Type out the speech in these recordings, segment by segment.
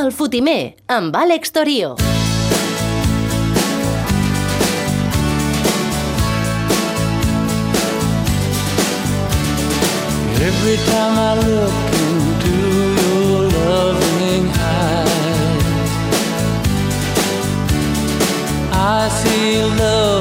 El Fotimer, amb Àlex Torio. Every time I look into your loving eyes, I see love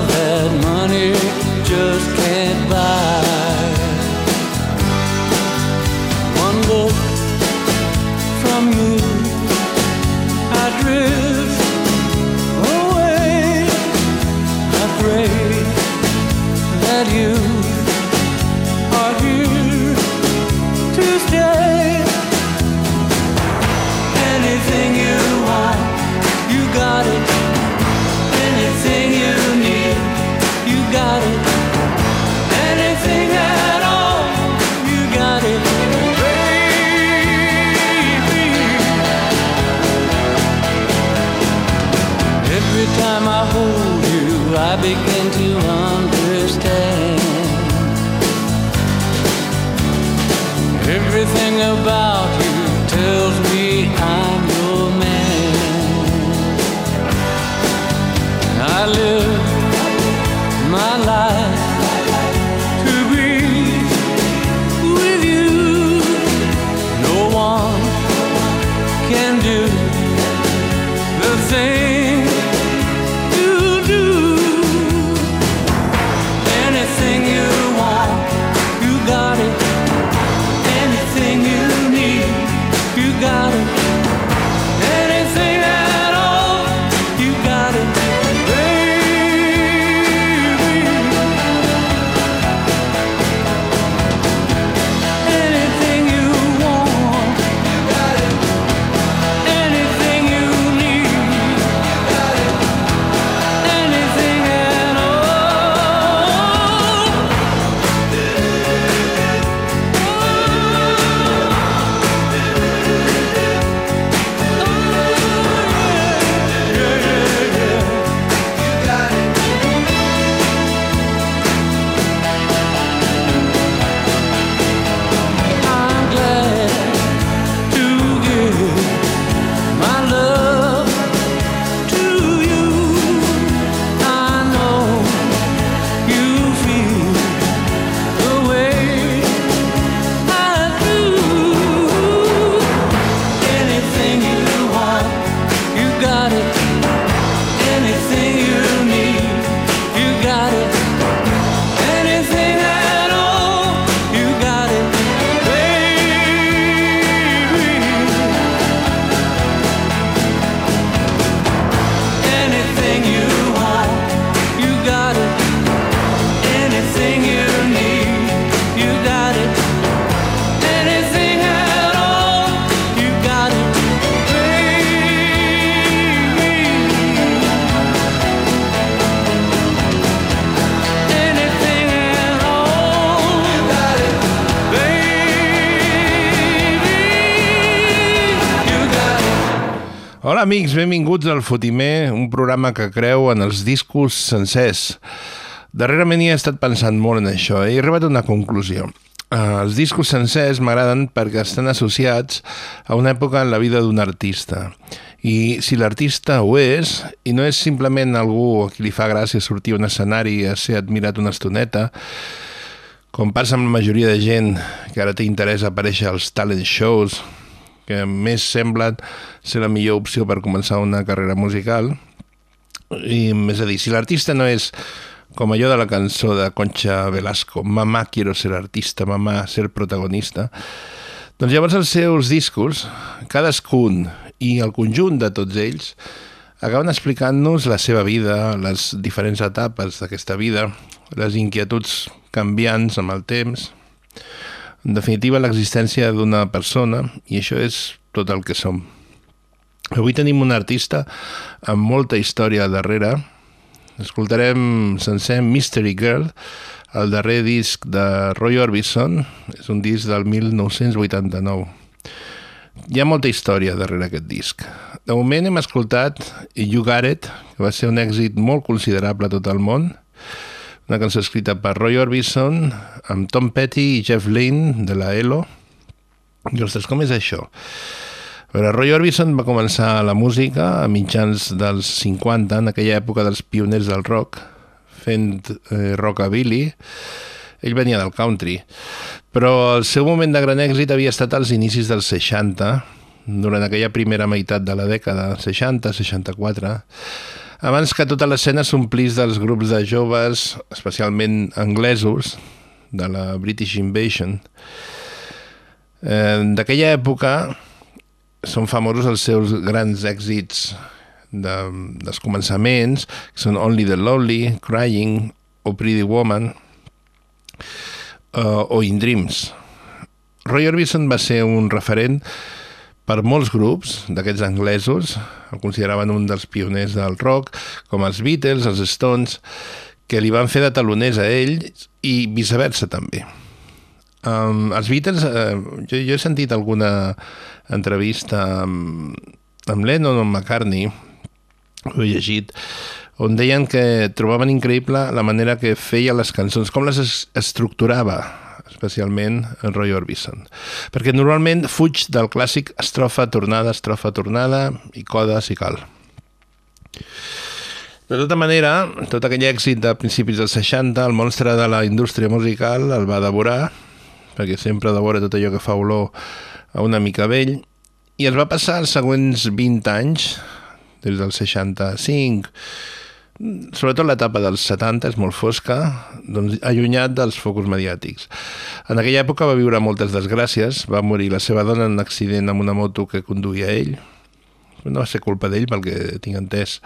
amics, benvinguts al Fotimer, un programa que creu en els discos sencers. Darrerament hi he estat pensant molt en això i he arribat a una conclusió. Uh, els discos sencers m'agraden perquè estan associats a una època en la vida d'un artista. I si l'artista ho és, i no és simplement algú a qui li fa gràcia sortir a un escenari a ser admirat una estoneta, com passa amb la majoria de gent que ara té interès a aparèixer als talent shows, que més semblen ser la millor opció per començar una carrera musical. I, és a dir, si l'artista no és com allò de la cançó de Concha Velasco, mamà quiero ser artista, mamà ser protagonista, doncs llavors els seus discos, cadascun i el conjunt de tots ells, acaben explicant-nos la seva vida, les diferents etapes d'aquesta vida, les inquietuds canviants amb el temps, en definitiva l'existència d'una persona, i això és tot el que som. Avui tenim un artista amb molta història darrere. Escoltarem sencer Mystery Girl, el darrer disc de Roy Orbison, és un disc del 1989. Hi ha molta història darrere aquest disc. De moment hem escoltat You Got It, que va ser un èxit molt considerable a tot el món, una cançó escrita per Roy Orbison, amb Tom Petty i Jeff Lynne, de la ELO. I, ostres, com és això? Però Roy Orbison va començar la música a mitjans dels 50, en aquella època dels pioners del rock, fent eh, rockabilly. Ell venia del country, però el seu moment de gran èxit havia estat als inicis dels 60, durant aquella primera meitat de la dècada, 60-64, abans que tota l'escena s'omplís dels grups de joves, especialment anglesos, de la British Invasion. Eh, D'aquella època són famosos els seus grans èxits de, dels començaments, que són Only the Lonely, Crying o Pretty Woman, uh, o In Dreams. Roy Orbison va ser un referent per molts grups d'aquests anglesos, el consideraven un dels pioners del rock, com els Beatles, els Stones, que li van fer de taloners a ell i viceversa també. Um, els Beatles, uh, jo, jo he sentit alguna entrevista amb, amb Lennon o amb McCartney, ho he llegit, on deien que trobaven increïble la manera que feia les cançons, com les es estructurava, especialment en Roy Orbison. Perquè normalment fuig del clàssic estrofa, tornada, estrofa, tornada i coda si cal. De tota manera, tot aquell èxit de principis dels 60, el monstre de la indústria musical el va devorar, perquè sempre devora tot allò que fa olor a una mica vell, i es va passar els següents 20 anys, des del 65, sobretot l'etapa dels 70 és molt fosca, doncs allunyat dels focus mediàtics. En aquella època va viure moltes desgràcies, va morir la seva dona en un accident amb una moto que conduïa ell, no va ser culpa d'ell pel que tinc entès,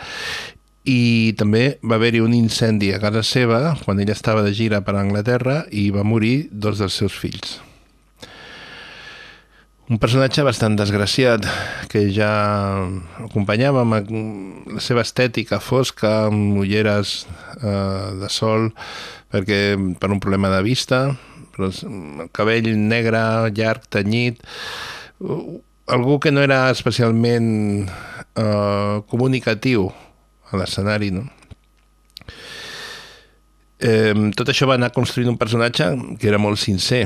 i també va haver-hi un incendi a casa seva quan ella estava de gira per Anglaterra i va morir dos dels seus fills. Un personatge bastant desgraciat que ja acompanyava amb la seva estètica fosca, amb ulleres eh, de sol, perquè per un problema de vista, però el cabell negre, llarg, tenyit, algú que no era especialment eh, comunicatiu a l'escenari, no? Eh, tot això va anar construint un personatge que era molt sincer.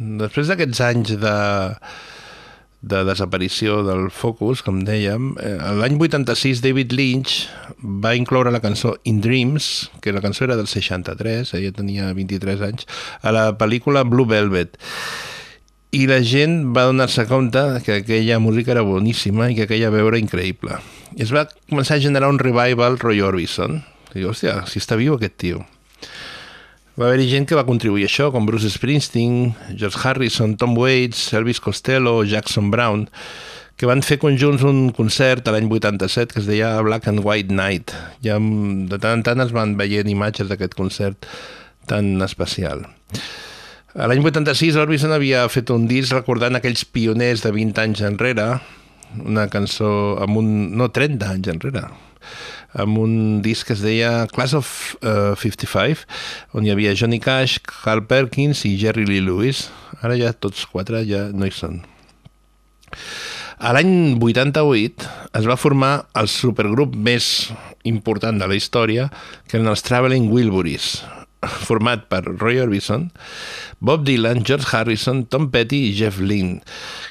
Després d'aquests anys de, de desaparició del Focus, com dèiem, eh, l'any 86 David Lynch va incloure la cançó In Dreams, que la cançó era del 63, ella tenia 23 anys, a la pel·lícula Blue Velvet. I la gent va donar-se compte que aquella música era boníssima i que aquella veu era increïble. I es va començar a generar un revival Roy Orbison. I hòstia, si està viu aquest tio. Va haver-hi gent que va contribuir a això, com Bruce Springsteen, George Harrison, Tom Waits, Elvis Costello, Jackson Brown, que van fer conjunts un concert a l'any 87 que es deia Black and White Night. Ja de tant en tant es van veient imatges d'aquest concert tan especial. A l'any 86 Orbison havia fet un disc recordant aquells pioners de 20 anys enrere, una cançó amb un... no, 30 anys enrere, amb un disc que es deia Class of uh, 55, on hi havia Johnny Cash, Carl Perkins i Jerry Lee Lewis. Ara ja tots quatre ja no hi són. A l'any 88 es va formar el supergrup més important de la història, que eren els Traveling Wilburys, format per Roy Orbison, Bob Dylan, George Harrison, Tom Petty i Jeff Lynne,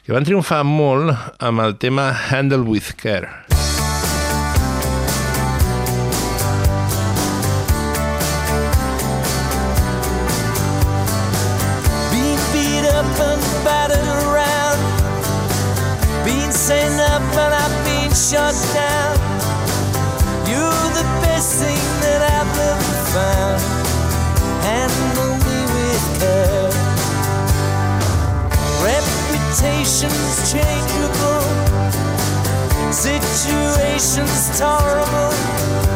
que van triomfar molt amb el tema Handle with Care. Reputations changeable. Situations tolerable.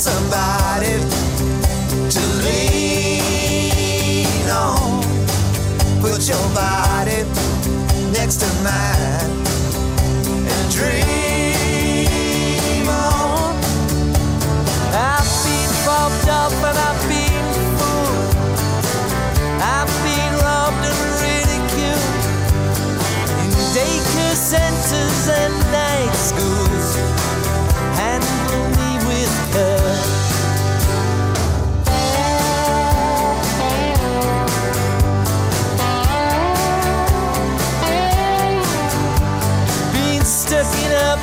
somebody to lean on. Put your body next to mine and dream on. I've been up and I've been fooled. I've been and ridiculed in centers and night school.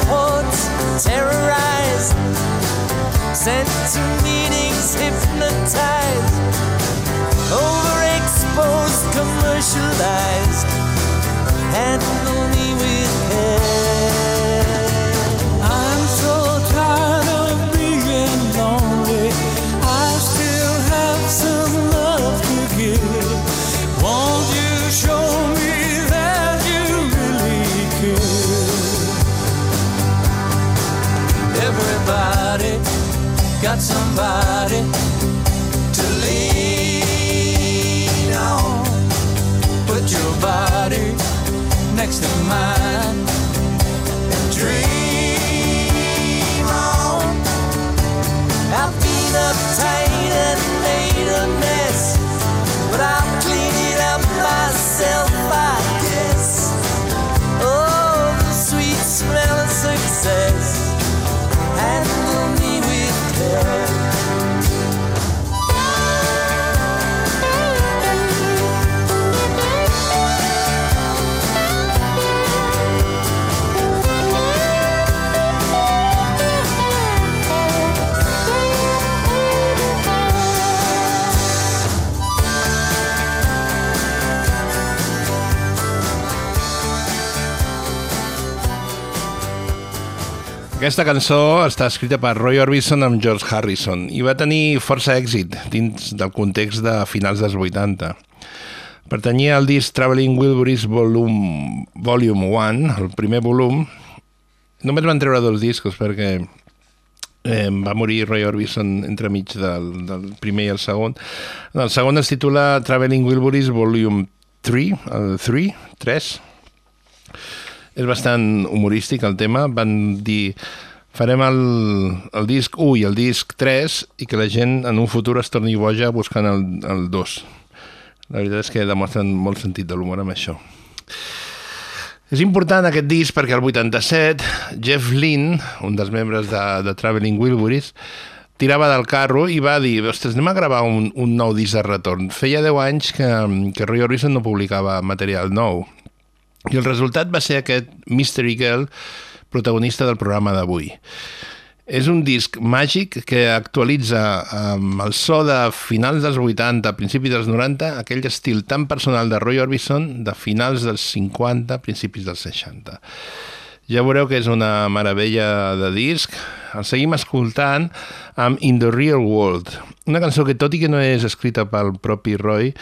Ports, terrorized, sent to meetings, hypnotized, overexposed, commercialized. Handle me with care. Somebody to lean on. Put your body next to mine Aquesta cançó està escrita per Roy Orbison amb George Harrison i va tenir força èxit dins del context de finals dels 80. Pertanyia al disc Traveling Wilburys Volume, Volume 1, el primer volum. Només van treure dos discos perquè eh, va morir Roy Orbison entremig del, del primer i el segon. El segon es titula Traveling Wilburys Volume 3, el 3, 3, és bastant humorístic el tema. Van dir farem el, el disc 1 i el disc 3 i que la gent en un futur es torni boja buscant el, el 2. La veritat és que demostren molt sentit de l'humor amb això. És important aquest disc perquè el 87 Jeff Lynne, un dels membres de, de Traveling Wilburys, tirava del carro i va dir, ostres, anem a gravar un, un nou disc de retorn. Feia 10 anys que, que Roy Orbison no publicava material nou. I el resultat va ser aquest Mystery Girl, protagonista del programa d'avui. És un disc màgic que actualitza amb el so de finals dels 80, principis dels 90, aquell estil tan personal de Roy Orbison de finals dels 50, principis dels 60. Ja veureu que és una meravella de disc. El seguim escoltant amb In the Real World, una cançó que, tot i que no és escrita pel propi Roy,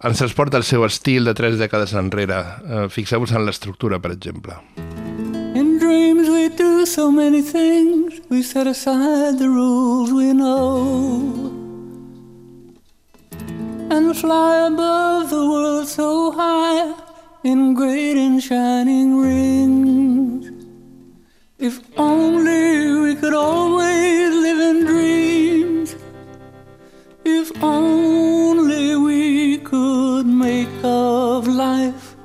ens transporta al seu estil de tres dècades enrere. Eh, Fixeu-vos en l'estructura, per exemple. In dreams we do so many things. We set aside the rules we know. And fly above the world so high in great and shining rings. If only we could always live in dreams. If only we could make of life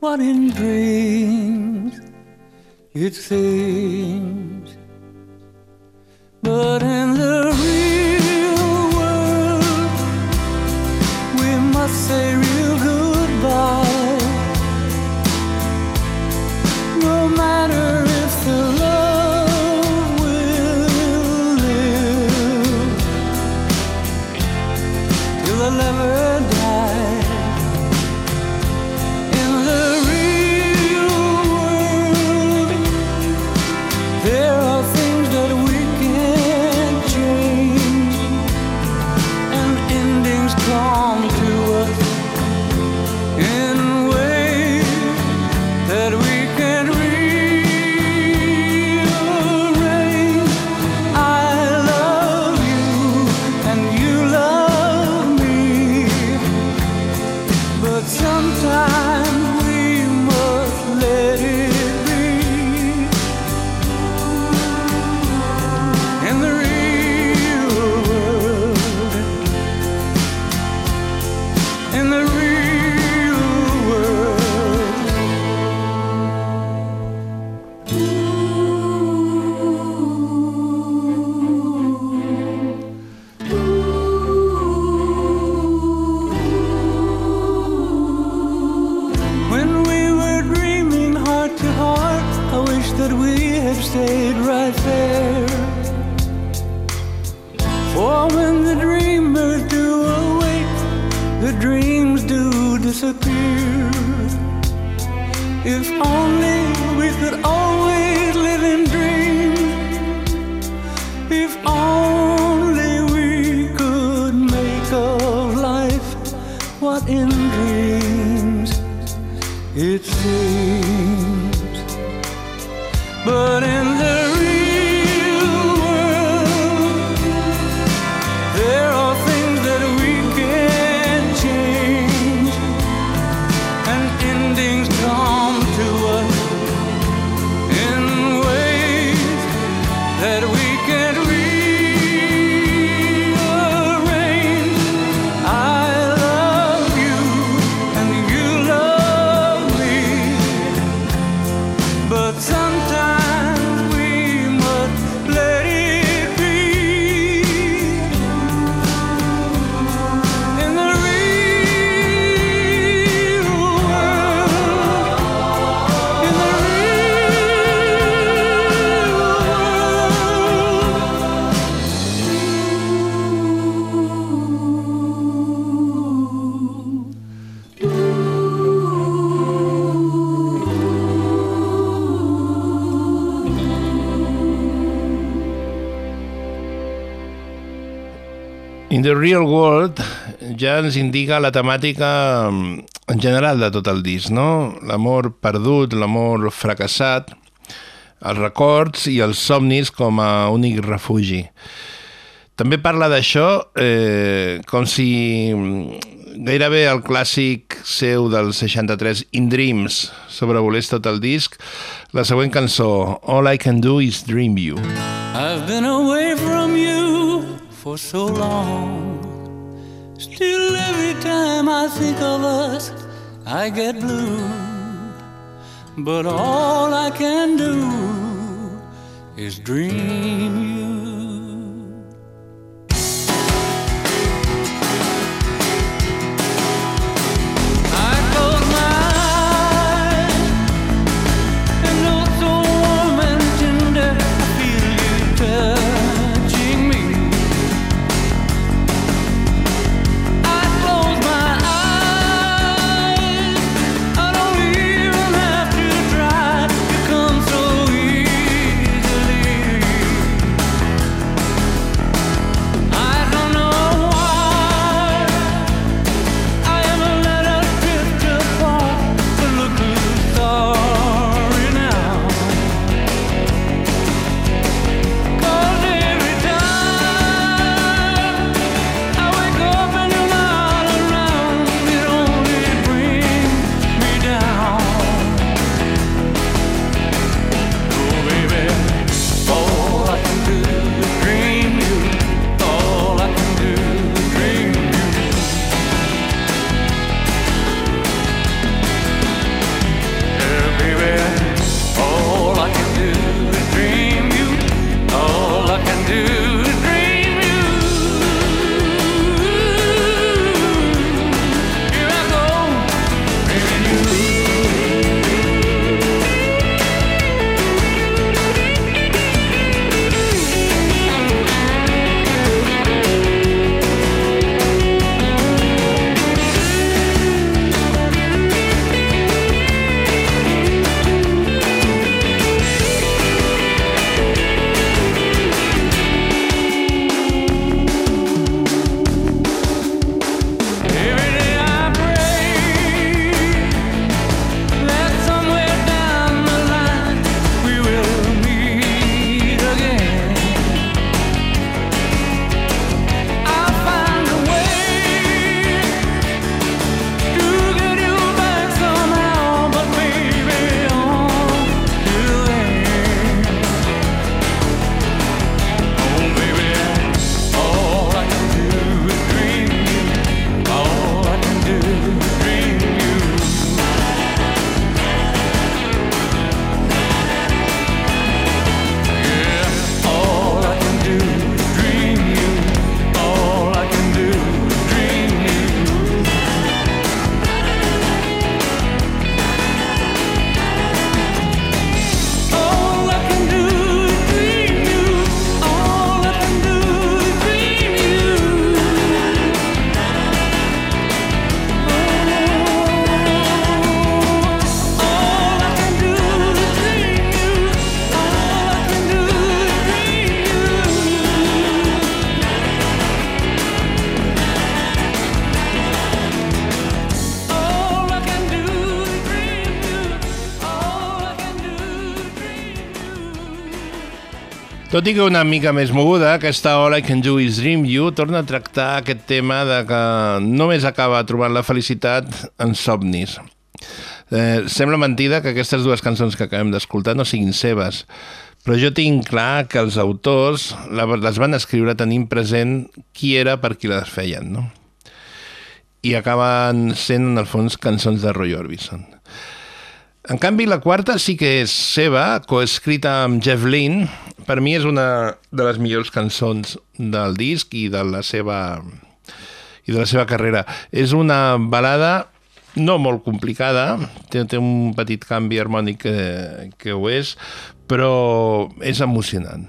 what in dreams it seems. But in the never do. Real World ja ens indica la temàtica mm, en general de tot el disc, no? L'amor perdut, l'amor fracassat, els records i els somnis com a únic refugi. També parla d'això eh, com si mm, gairebé el clàssic seu del 63, In Dreams, sobrevolés tot el disc, la següent cançó, All I Can Do Is Dream You. I've been away from you for so long. Still, every time I think of us, I get blue. But all I can do is dream you. Tot i que una mica més moguda, aquesta All I Can Do Is Dream You torna a tractar aquest tema de que només acaba trobant la felicitat en somnis. Eh, sembla mentida que aquestes dues cançons que acabem d'escoltar no siguin seves, però jo tinc clar que els autors les van escriure tenint present qui era per qui les feien, no? I acaben sent, en el fons, cançons de Roy Orbison. En canvi, la quarta sí que és seva, coescrita amb Jeff Lynne. Per mi és una de les millors cançons del disc i de la seva i de la seva carrera. És una balada no molt complicada, té, té un petit canvi harmònic que, que ho és, però és emocionant.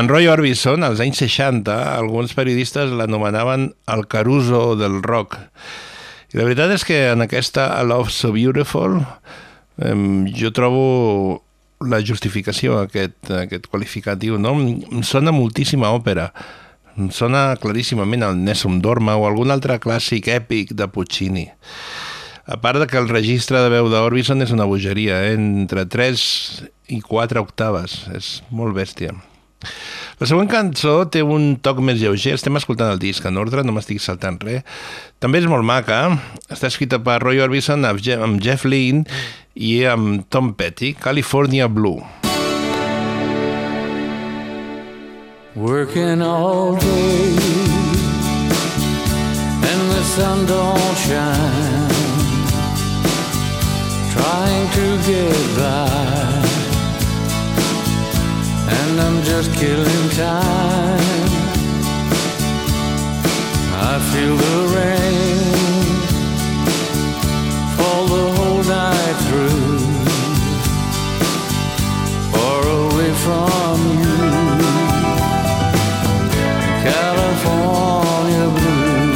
En Roy Orbison, als anys 60, alguns periodistes l'anomenaven el Caruso del rock. I la veritat és que en aquesta A Love So Beautiful em, jo trobo la justificació a aquest, a aquest qualificatiu. No? Em sona moltíssima òpera. Em sona claríssimament al Nessun Dorma o algun altre clàssic èpic de Puccini. A part de que el registre de veu d'Orbison és una bogeria, eh? entre 3 i 4 octaves. És molt bèstia. La següent cançó té un toc més lleuger, estem escoltant el disc en ordre, no m'estic saltant res. També és molt maca, està escrita per Roy Orbison amb Je- amb Jeff Lynne i amb Tom Petty, California Blue. Working all day sun don't shine. Trying to get by. And I'm just killing time. I feel the rain fall the whole night through. Far away from you. California blue.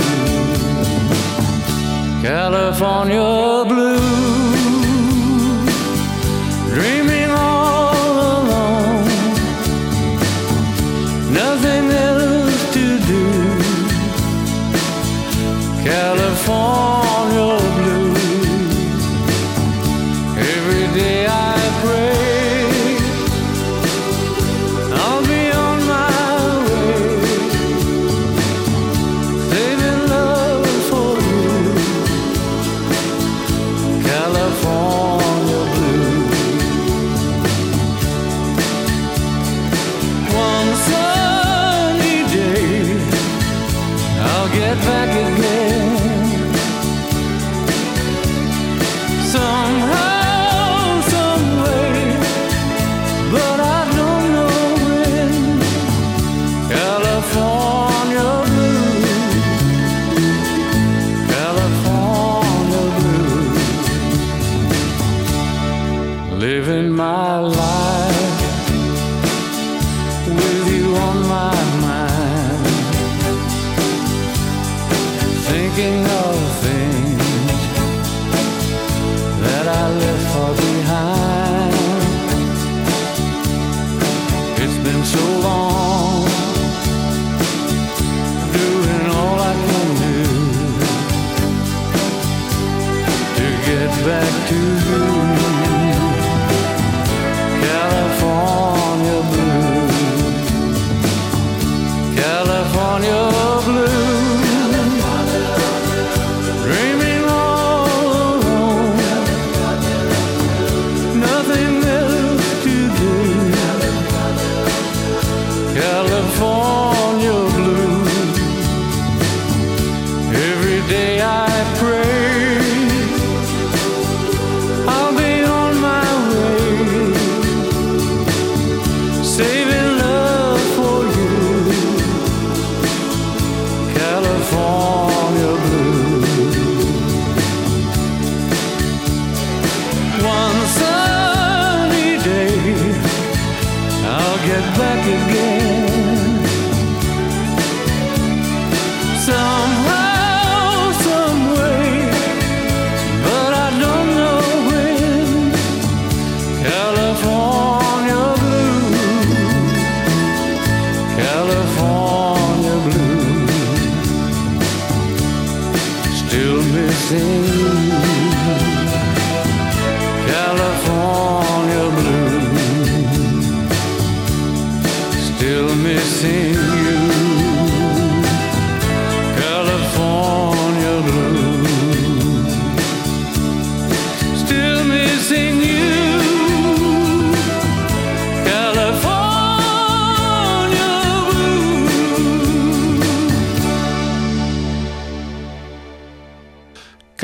California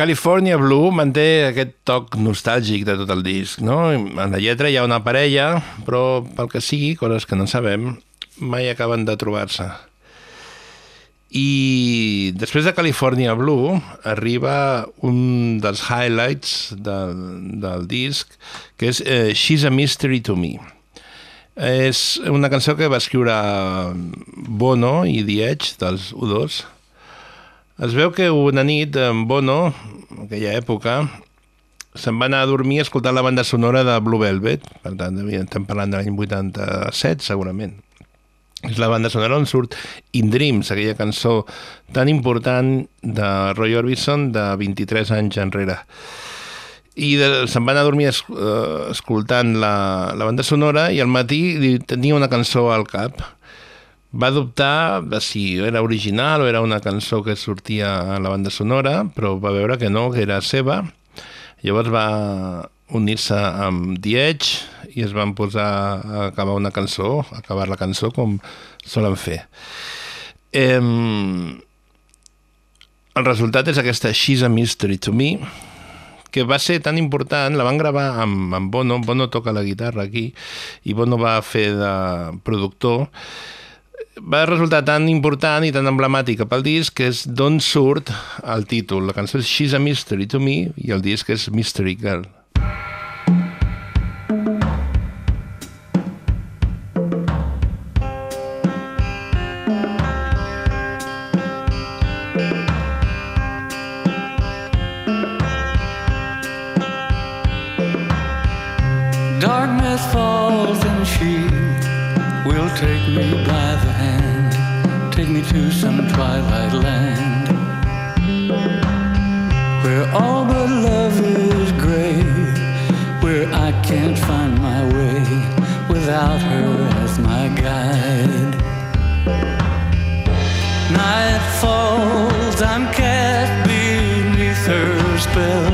California Blue manté aquest toc nostàlgic de tot el disc, no? En la lletra hi ha una parella, però pel que sigui, coses que no sabem, mai acaben de trobar-se. I després de California Blue arriba un dels highlights del, del disc, que és eh, She's a Mystery to Me. És una cançó que va escriure Bono i The Edge, dels U2. Es veu que una nit en Bono, en aquella època, se'n va anar a dormir escoltant la banda sonora de Blue Velvet, per tant, estem parlant de l'any 87, segurament. És la banda sonora on surt In Dreams, aquella cançó tan important de Roy Orbison de 23 anys enrere. I se'n va anar a dormir es, uh, escoltant la, la banda sonora i al matí tenia una cançó al cap. Va dubtar de si era original o era una cançó que sortia a la banda sonora, però va veure que no, que era seva. Llavors va unir-se amb The Edge i es van posar a acabar una cançó, a acabar la cançó com solen fer. Eh, el resultat és aquesta She's a Mystery to Me, que va ser tan important, la van gravar amb, amb Bono, Bono toca la guitarra aquí, i Bono va fer de productor, va resultar tan important i tan emblemàtica pel disc que és d'on surt el títol. La cançó és She's a Mystery to Me i el disc és Mystery Girl. Darkness twilight land where all but love is gray, where I can't find my way without her as my guide. Night falls, I'm cast beneath her spell.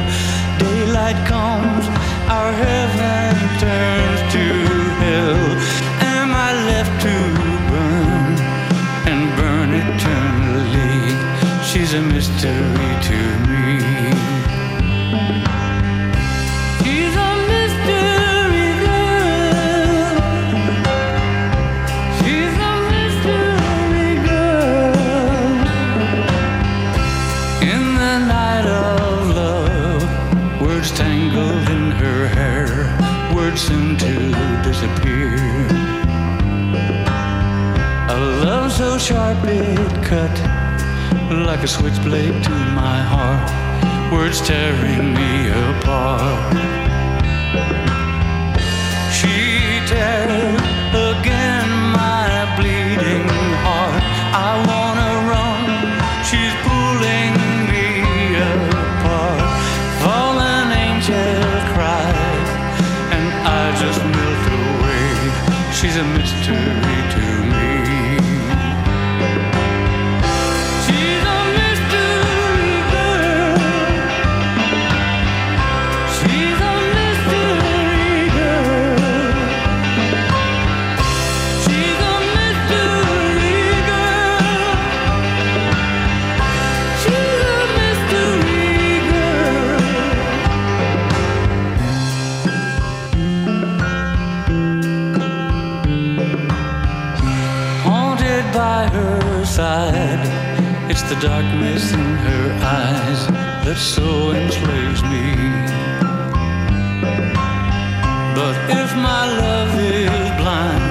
Sharp it cut like a switchblade to my heart, words tearing me apart. That so enslaves me. But if my love is blind,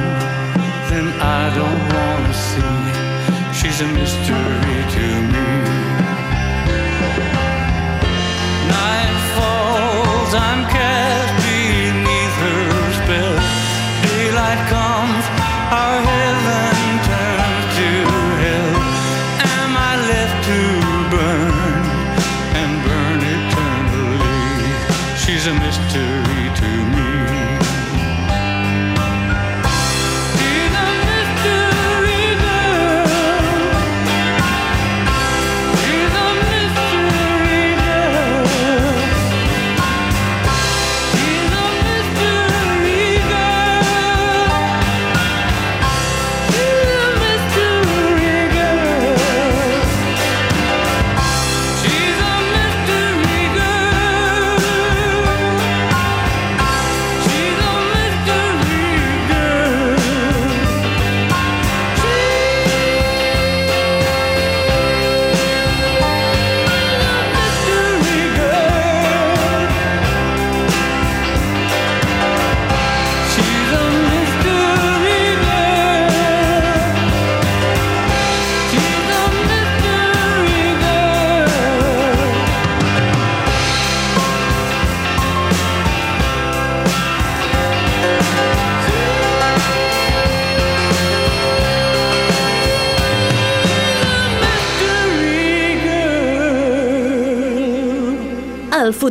then I don't wanna see. She's a mystery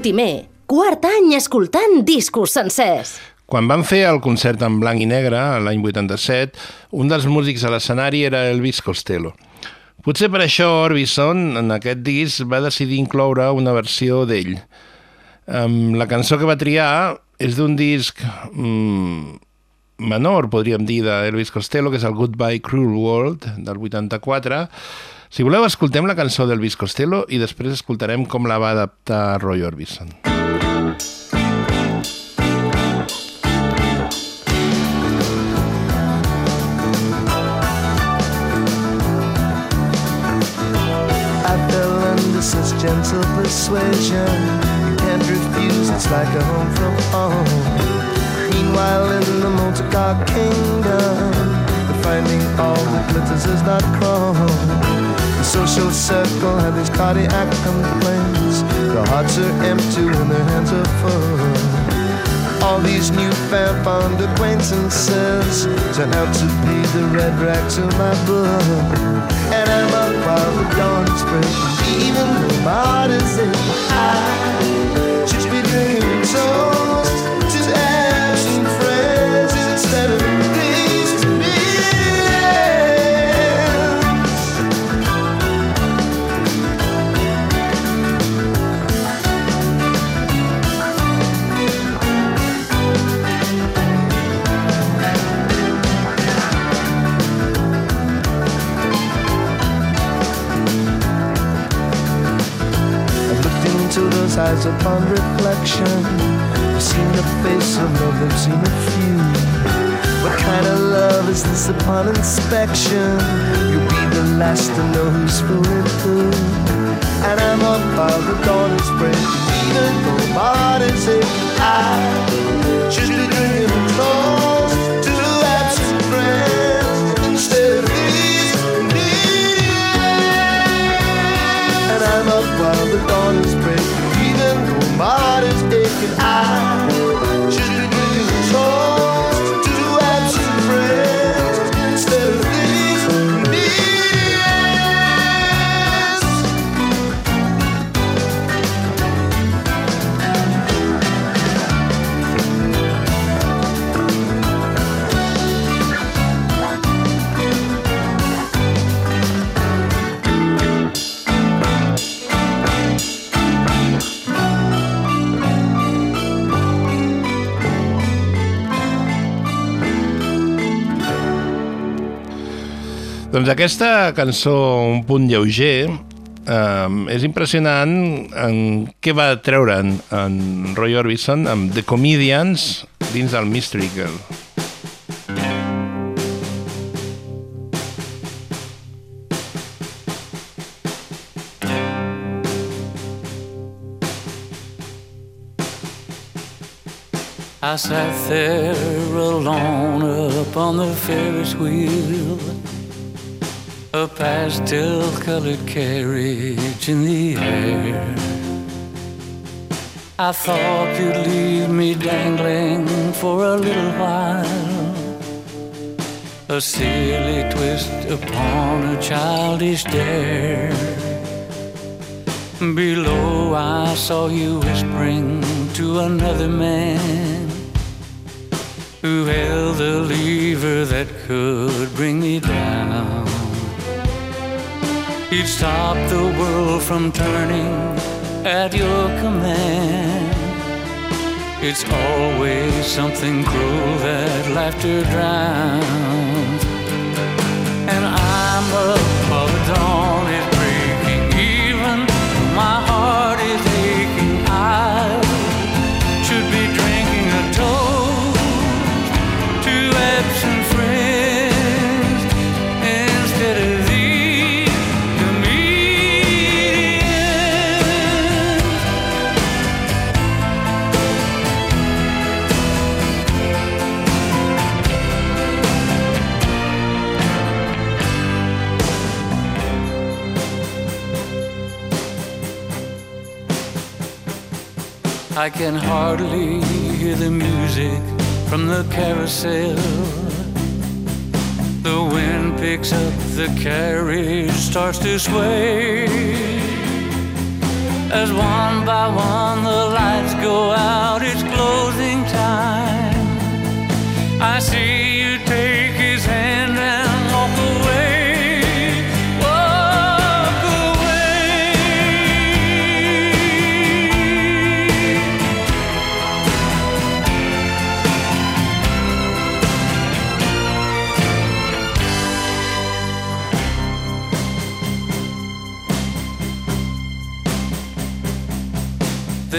Fotimer, quart any escoltant discos sencers. Quan van fer el concert en blanc i negre, l'any 87, un dels músics a l'escenari era Elvis Costello. Potser per això Orbison, en aquest disc, va decidir incloure una versió d'ell. Um, la cançó que va triar és d'un disc mm, menor, podríem dir, d'Elvis Costello, que és el Goodbye Cruel World, del 84. Si voleu, escoltem la cançó d'Elvis Costello i després escoltarem com la va adaptar Roy Orbison. Such gentle persuasion. You can't refuse, it's like a home from home. Meanwhile, in the motor car kingdom, finding all that glitters is not chrome. The social circle had these cardiac complaints. Their hearts are empty and their hands are full. All these new newfound found acquaintances turn out to be the red rack of my book. And I'm up while the dawn's breaking, even though my heart is aching. I should be drinking toast eyes upon reflection. I've seen the face of love, I've seen a few. What kind of love is this upon inspection? You'll be the last to know who's fooling who. And I'm up while the dawn is breaking. Even though my heart is aching, I should be drinking a toast to absent friends instead of these and I'm up while the dawn is breaking. Even though my heart is aching, I Doncs aquesta cançó, un punt lleuger, eh, és impressionant en què va treure en, Roy Orbison amb The Comedians dins del Mystery Girl. I sat there alone up on the Ferris wheel, a pastel colored carriage in the air. I thought you'd leave me dangling for a little while, a silly twist upon a childish dare. Below, I saw you whispering to another man who held the lever that could bring me down. He'd stop the world from turning at your command. It's always something cruel that laughter drowns. And I'm up while the dawn I can hardly hear the music from the carousel. The wind picks up, the carriage starts to sway. As one by one the lights go out, it's closing time. I see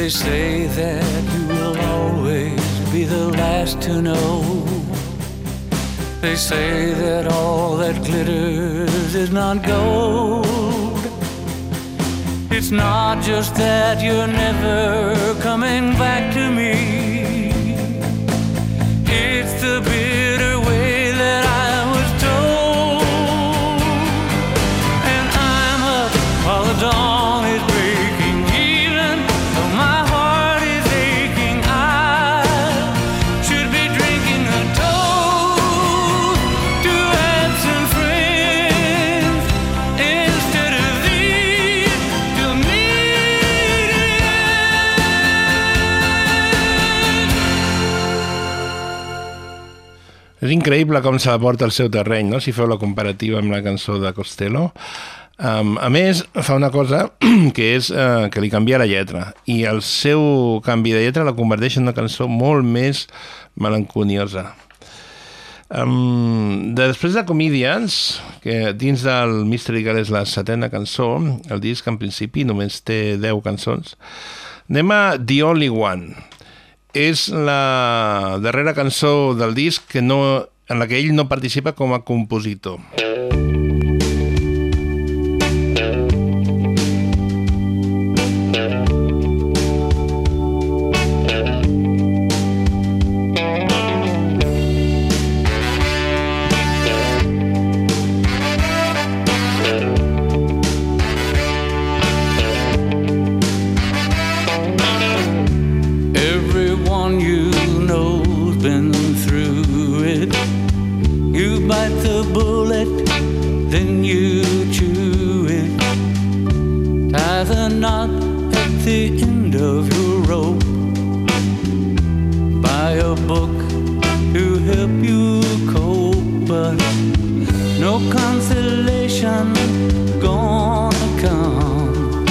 They say that you will always be the last to know. They say that all that glitters is not gold. It's not just that you're never coming back to me. Increïble com se la porta al seu terreny, no? si feu la comparativa amb la cançó de Costello. Um, a més, fa una cosa que és uh, que li canvia la lletra i el seu canvi de lletra la converteix en una cançó molt més melanconiosa. Um, després de Comedians, que dins del Mystery Girl és la setena cançó, el disc en principi només té 10 cançons, anem a The Only One. És la darrera cançó del disc que no, en la que ell no participa com a compositor. Everyone no consolation gonna come.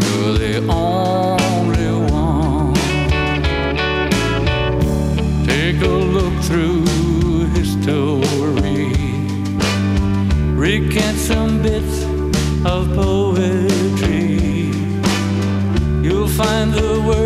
You're the only one. Take a look through history. Recant some bits of poetry. You'll find the words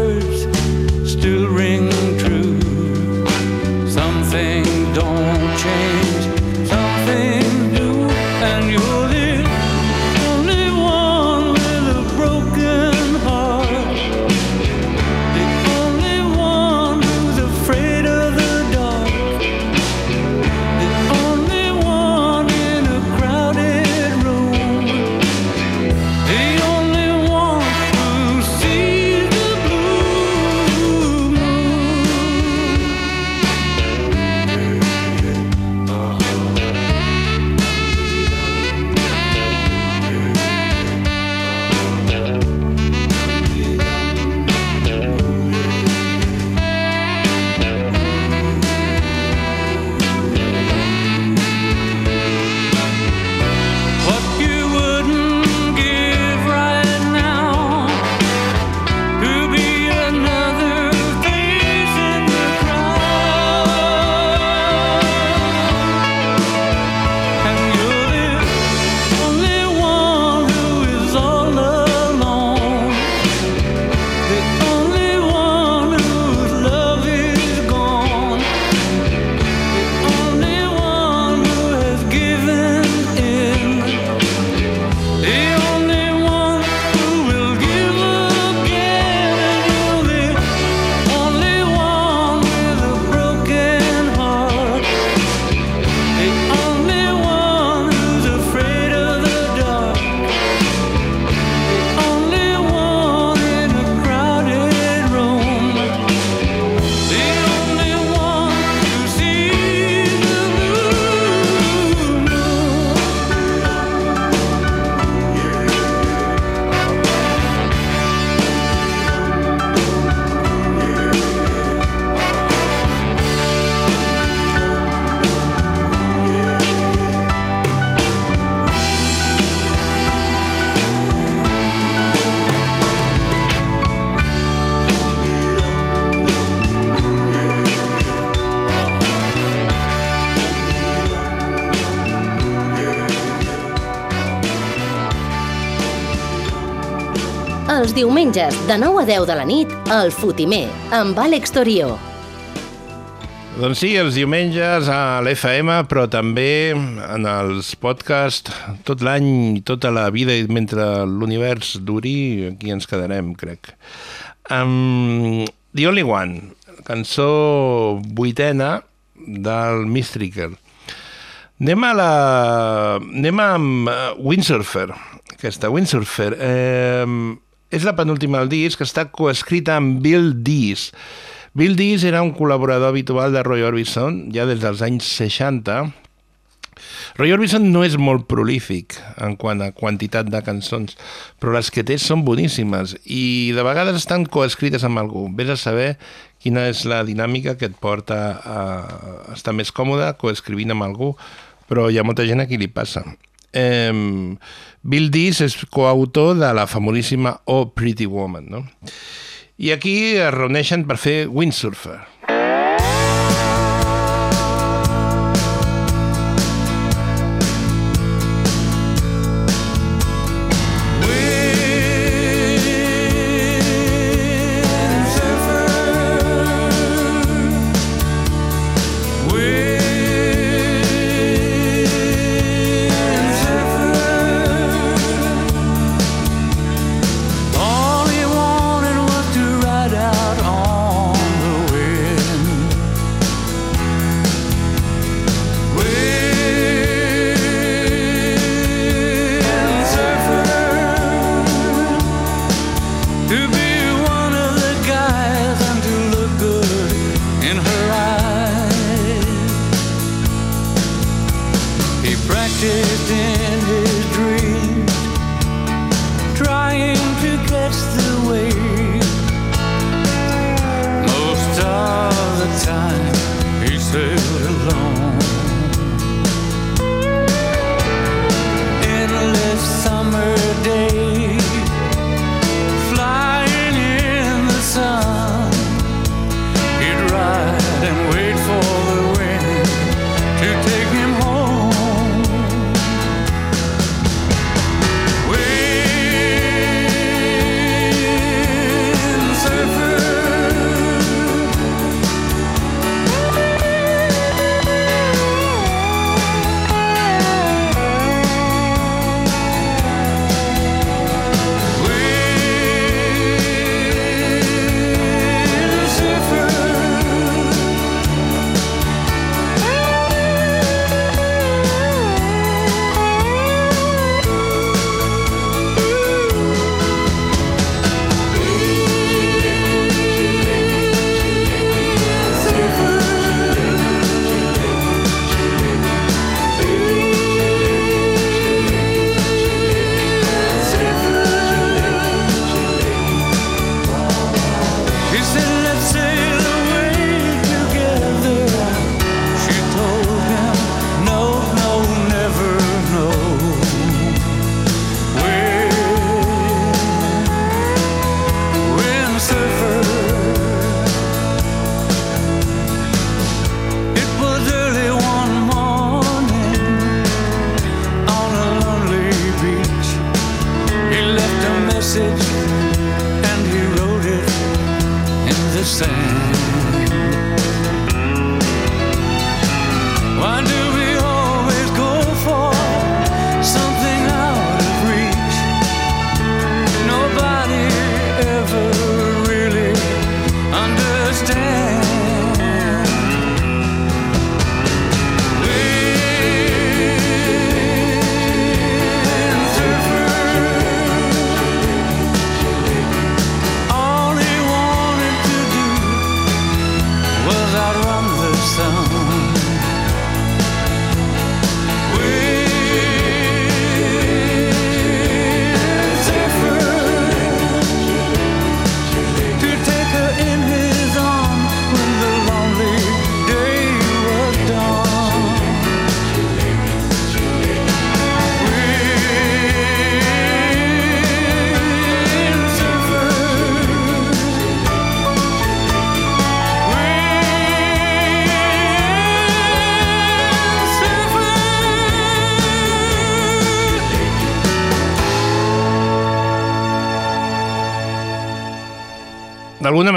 diumenges, de 9 a 10 de la nit, el Fotimer, amb Àlex Torió. Doncs sí, els diumenges a l'FM, però també en els podcasts tot l'any, tota la vida i mentre l'univers duri, aquí ens quedarem, crec. Um, The Only One, cançó vuitena del Mystical. Anem a la... Anem amb eh, Windsurfer. Aquesta Windsurfer eh, és la penúltima del disc, està coescrita amb Bill Dees. Bill Dees era un col·laborador habitual de Roy Orbison ja des dels anys 60. Roy Orbison no és molt prolífic en quant a quantitat de cançons, però les que té són boníssimes i de vegades estan coescrites amb algú. Ves a saber quina és la dinàmica que et porta a estar més còmode coescrivint amb algú, però hi ha molta gent a qui li passa. Eh, Bill Dees és coautor de la famosíssima Oh Pretty Woman, no? I aquí es reuneixen per fer windsurfer.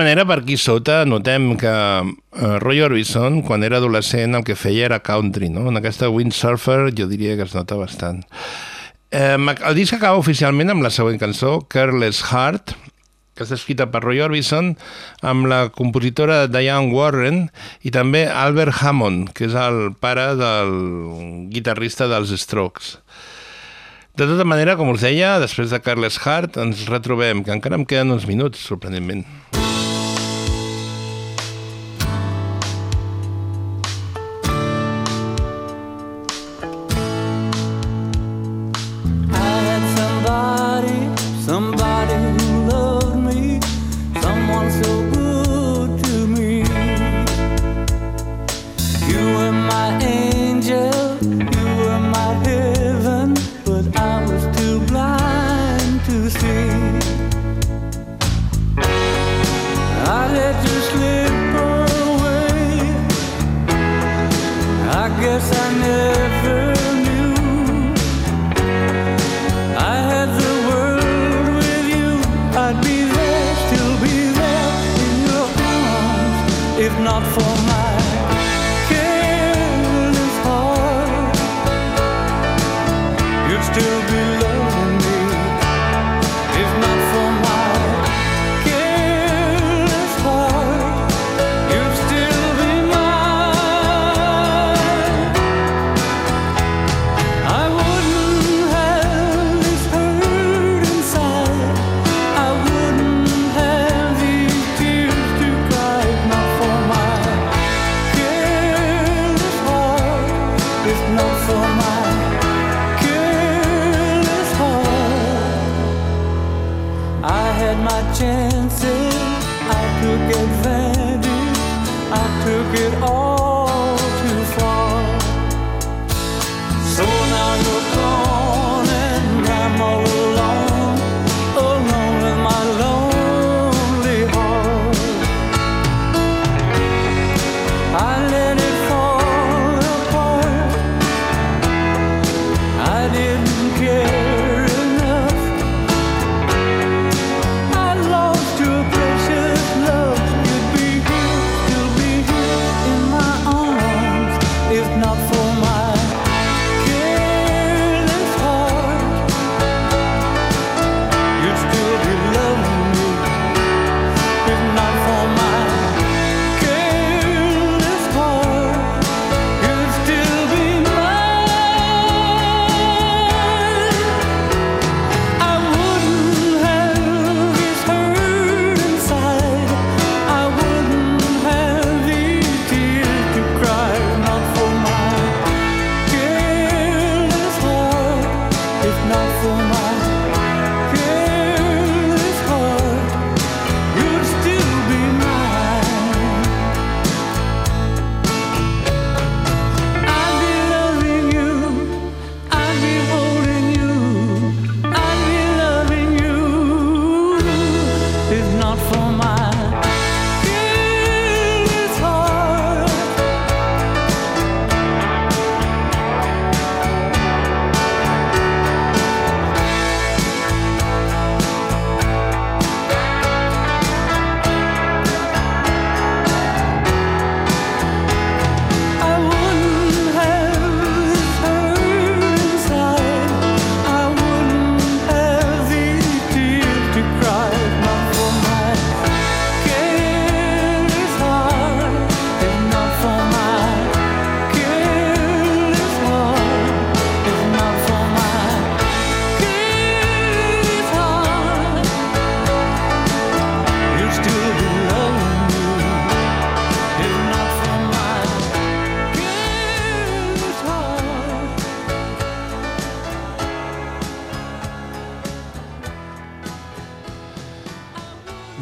Manera, per aquí sota, notem que uh, Roy Orbison, quan era adolescent, el que feia era country, no? En aquesta Windsurfer jo diria que es nota bastant. Eh, el disc acaba oficialment amb la següent cançó, Careless Heart, que està escrita per Roy Orbison, amb la compositora Diane Warren i també Albert Hammond, que és el pare del guitarrista dels Strokes. De tota manera, com us deia, després de Carles Hart ens retrobem, que encara em queden uns minuts, sorprenentment. I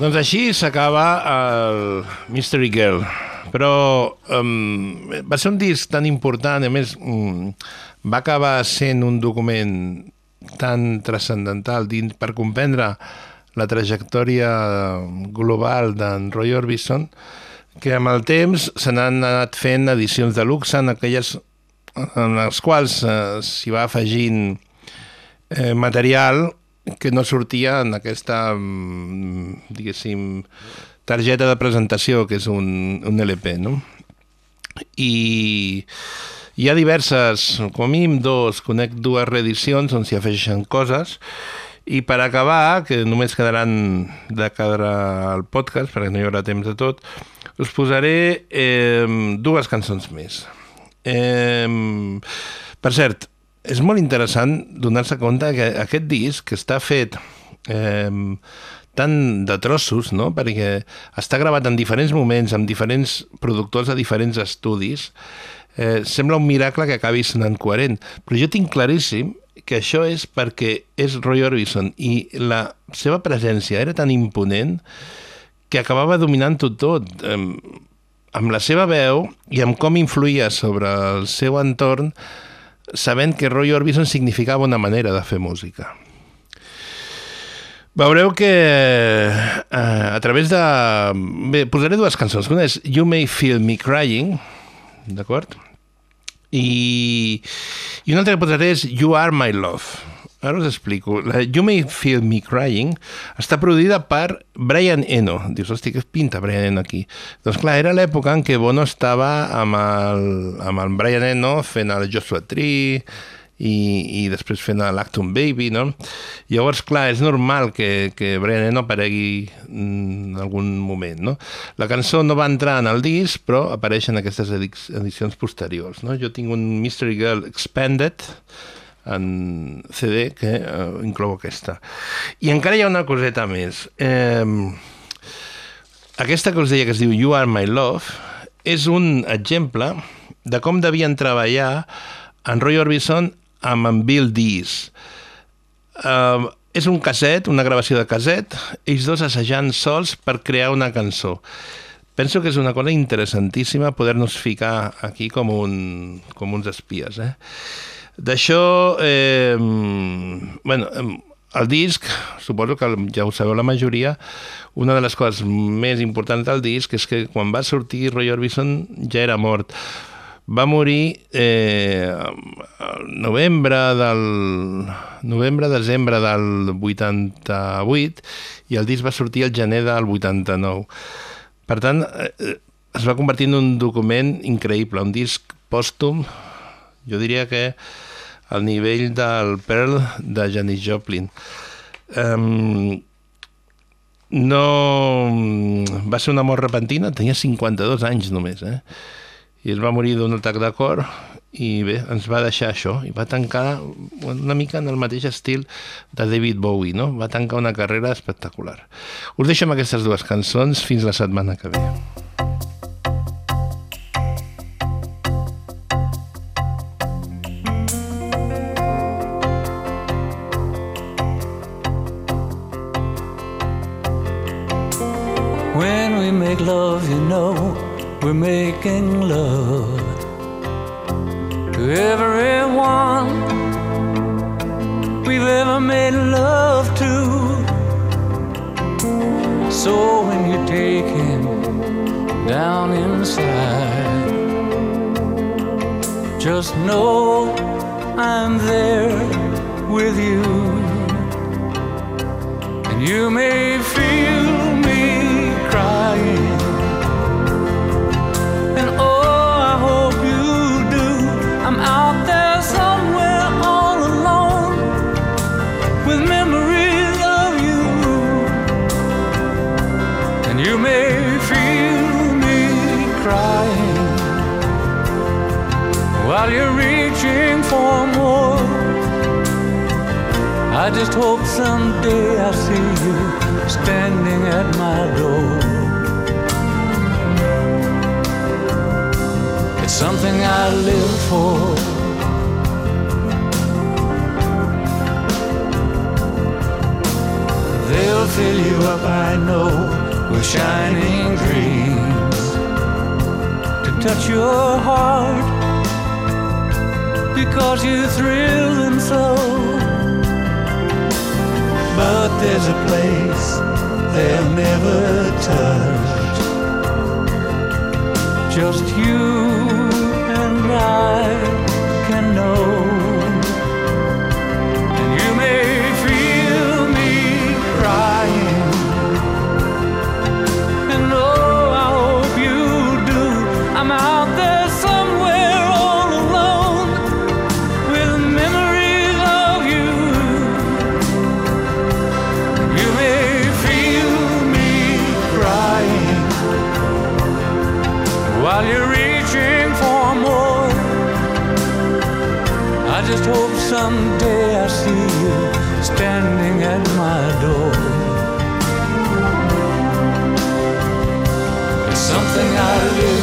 Doncs així s'acaba el Mystery Girl. Però um, va ser un disc tan important, a més, um, va acabar sent un document tan transcendental dins per comprendre la trajectòria global d'en Roy Orbison que amb el temps se n'han anat fent edicions de luxe en aquelles en les quals eh, s'hi va afegint eh, material que no sortia en aquesta, mm, diguéssim, targeta de presentació, que és un, un LP, no? I hi ha diverses, com a mínim dos, conec dues reedicions on s'hi afegeixen coses, i per acabar, que només quedaran de cara al podcast, perquè no hi haurà temps de tot, us posaré eh, dues cançons més. Eh, per cert, és molt interessant donar-se compte que aquest disc que està fet eh, tant de trossos, no? perquè està gravat en diferents moments, amb diferents productors de diferents estudis, eh, sembla un miracle que acabi sonant coherent. Però jo tinc claríssim que això és perquè és Roy Orbison i la seva presència era tan imponent que acabava dominant-ho tot, eh, amb la seva veu i amb com influïa sobre el seu entorn, sabent que Roy Orbison significava una manera de fer música. Veureu que eh, a través de... Bé, posaré dues cançons. Una és You May Feel Me Crying, d'acord? I, I una altra que posaré és You Are My Love. Ara us explico. La You May Feel Me Crying està produïda per Brian Eno. Dius, hosti, què pinta Brian Eno aquí? Doncs clar, era l'època en què Bono estava amb el, amb el Brian Eno fent el Joshua Tree, i, i després fent l'Acton Baby, no? Llavors, clar, és normal que, que Brian Eno aparegui en algun moment, no? La cançó no va entrar en el disc, però apareix en aquestes edicions posteriors, no? Jo tinc un Mystery Girl Expanded, en CD que eh, inclou aquesta. I encara hi ha una coseta més. Eh, aquesta que us deia que es diu You Are My Love és un exemple de com devien treballar en Roy Orbison amb en Bill Dees. Uh, és un caset, una gravació de caset, ells dos assajant sols per crear una cançó. Penso que és una cosa interessantíssima poder-nos ficar aquí com, un, com uns espies. Eh? D'això, eh, bueno, el disc, suposo que ja ho sabeu la majoria, una de les coses més importants del disc és que quan va sortir Roy Orbison ja era mort va morir eh, novembre del novembre-desembre del 88 i el disc va sortir el gener del 89. Per tant, eh, es va convertir en un document increïble, un disc pòstum, jo diria que al nivell del Pearl de Janis Joplin. Um, no... Va ser una mort repentina, tenia 52 anys només, eh? i es va morir d'un atac de cor i bé, ens va deixar això i va tancar una mica en el mateix estil de David Bowie no? va tancar una carrera espectacular us deixo amb aquestes dues cançons fins la setmana que ve we're making love to everyone we've ever made love to. So when you take him down inside, just know I'm there with you. And you may I just hope someday I see you standing at my door. It's something I live for. They'll fill you up, I know, with shining dreams to touch your heart because you thrill them so. But there's a place they'll never touch. Just you and I can know. day I see you standing at my door. It's something I do.